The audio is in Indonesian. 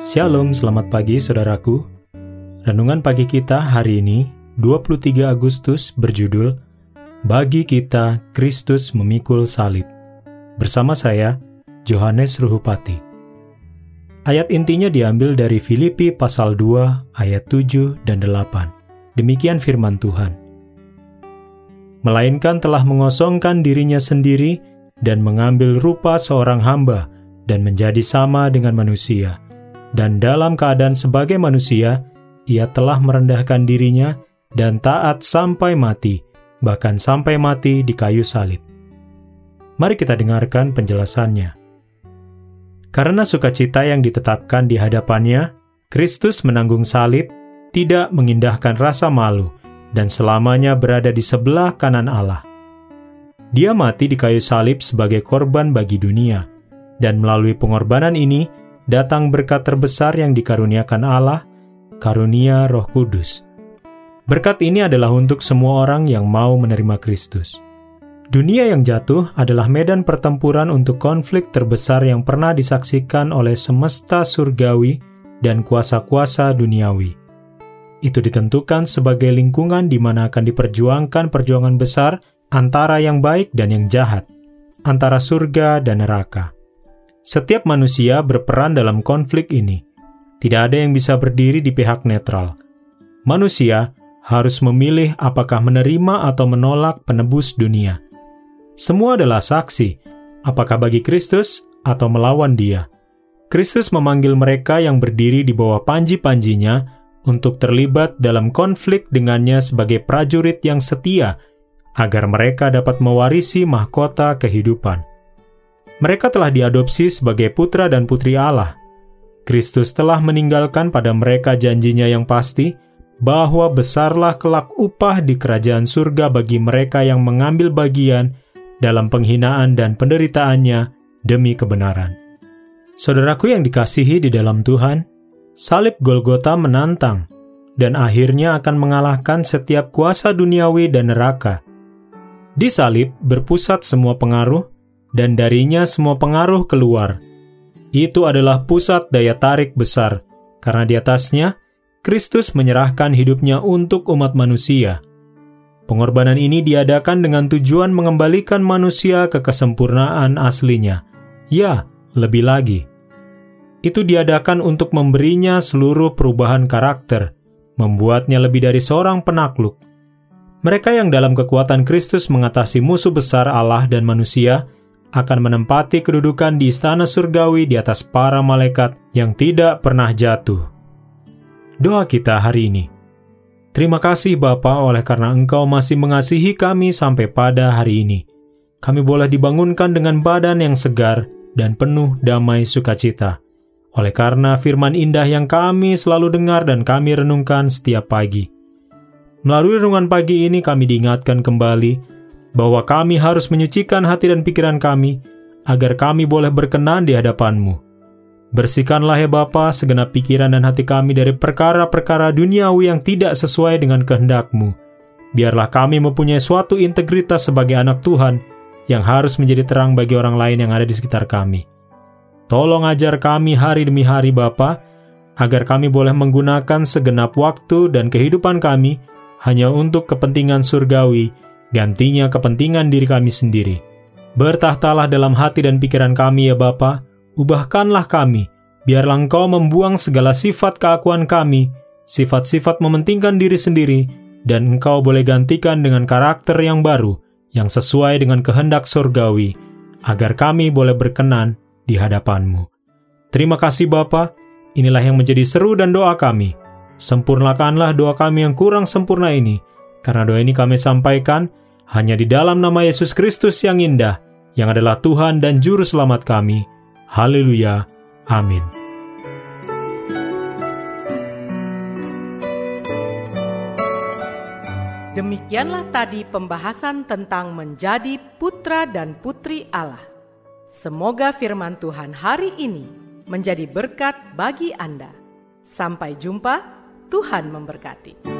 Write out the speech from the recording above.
Shalom, selamat pagi saudaraku. Renungan pagi kita hari ini, 23 Agustus berjudul Bagi kita Kristus memikul salib. Bersama saya, Johannes Ruhupati. Ayat intinya diambil dari Filipi pasal 2 ayat 7 dan 8. Demikian firman Tuhan. Melainkan telah mengosongkan dirinya sendiri dan mengambil rupa seorang hamba dan menjadi sama dengan manusia dan dalam keadaan sebagai manusia, ia telah merendahkan dirinya dan taat sampai mati, bahkan sampai mati di kayu salib. Mari kita dengarkan penjelasannya. Karena sukacita yang ditetapkan di hadapannya, Kristus menanggung salib, tidak mengindahkan rasa malu, dan selamanya berada di sebelah kanan Allah. Dia mati di kayu salib sebagai korban bagi dunia, dan melalui pengorbanan ini, datang berkat terbesar yang dikaruniakan Allah, karunia Roh Kudus. Berkat ini adalah untuk semua orang yang mau menerima Kristus. Dunia yang jatuh adalah medan pertempuran untuk konflik terbesar yang pernah disaksikan oleh semesta surgawi dan kuasa-kuasa duniawi. Itu ditentukan sebagai lingkungan di mana akan diperjuangkan perjuangan besar antara yang baik dan yang jahat, antara surga dan neraka. Setiap manusia berperan dalam konflik ini. Tidak ada yang bisa berdiri di pihak netral. Manusia harus memilih apakah menerima atau menolak penebus dunia. Semua adalah saksi, apakah bagi Kristus atau melawan Dia. Kristus memanggil mereka yang berdiri di bawah panji-panjinya untuk terlibat dalam konflik dengannya sebagai prajurit yang setia, agar mereka dapat mewarisi mahkota kehidupan. Mereka telah diadopsi sebagai putra dan putri Allah. Kristus telah meninggalkan pada mereka janjinya yang pasti bahwa besarlah kelak upah di kerajaan surga bagi mereka yang mengambil bagian dalam penghinaan dan penderitaannya demi kebenaran. Saudaraku yang dikasihi di dalam Tuhan, salib Golgota menantang dan akhirnya akan mengalahkan setiap kuasa duniawi dan neraka. Di salib berpusat semua pengaruh, dan darinya semua pengaruh keluar. Itu adalah pusat daya tarik besar, karena di atasnya Kristus menyerahkan hidupnya untuk umat manusia. Pengorbanan ini diadakan dengan tujuan mengembalikan manusia ke kesempurnaan aslinya. Ya, lebih lagi. Itu diadakan untuk memberinya seluruh perubahan karakter, membuatnya lebih dari seorang penakluk. Mereka yang dalam kekuatan Kristus mengatasi musuh besar Allah dan manusia, akan menempati kedudukan di istana surgawi di atas para malaikat yang tidak pernah jatuh. Doa kita hari ini. Terima kasih Bapa oleh karena Engkau masih mengasihi kami sampai pada hari ini. Kami boleh dibangunkan dengan badan yang segar dan penuh damai sukacita. Oleh karena firman indah yang kami selalu dengar dan kami renungkan setiap pagi. Melalui renungan pagi ini kami diingatkan kembali bahwa kami harus menyucikan hati dan pikiran kami, agar kami boleh berkenan di hadapan-Mu. Bersihkanlah ya Bapa segenap pikiran dan hati kami dari perkara-perkara duniawi yang tidak sesuai dengan kehendak-Mu. Biarlah kami mempunyai suatu integritas sebagai anak Tuhan yang harus menjadi terang bagi orang lain yang ada di sekitar kami. Tolong ajar kami hari demi hari Bapa, agar kami boleh menggunakan segenap waktu dan kehidupan kami hanya untuk kepentingan surgawi, gantinya kepentingan diri kami sendiri. Bertahtalah dalam hati dan pikiran kami ya Bapa, ubahkanlah kami, biarlah Engkau membuang segala sifat keakuan kami, sifat-sifat mementingkan diri sendiri, dan Engkau boleh gantikan dengan karakter yang baru, yang sesuai dengan kehendak surgawi, agar kami boleh berkenan di hadapan-Mu. Terima kasih Bapa, inilah yang menjadi seru dan doa kami. Sempurnakanlah doa kami yang kurang sempurna ini, karena doa ini kami sampaikan hanya di dalam nama Yesus Kristus yang indah, yang adalah Tuhan dan Juru Selamat kami. Haleluya. Amin. Demikianlah tadi pembahasan tentang menjadi putra dan putri Allah. Semoga firman Tuhan hari ini menjadi berkat bagi Anda. Sampai jumpa, Tuhan memberkati.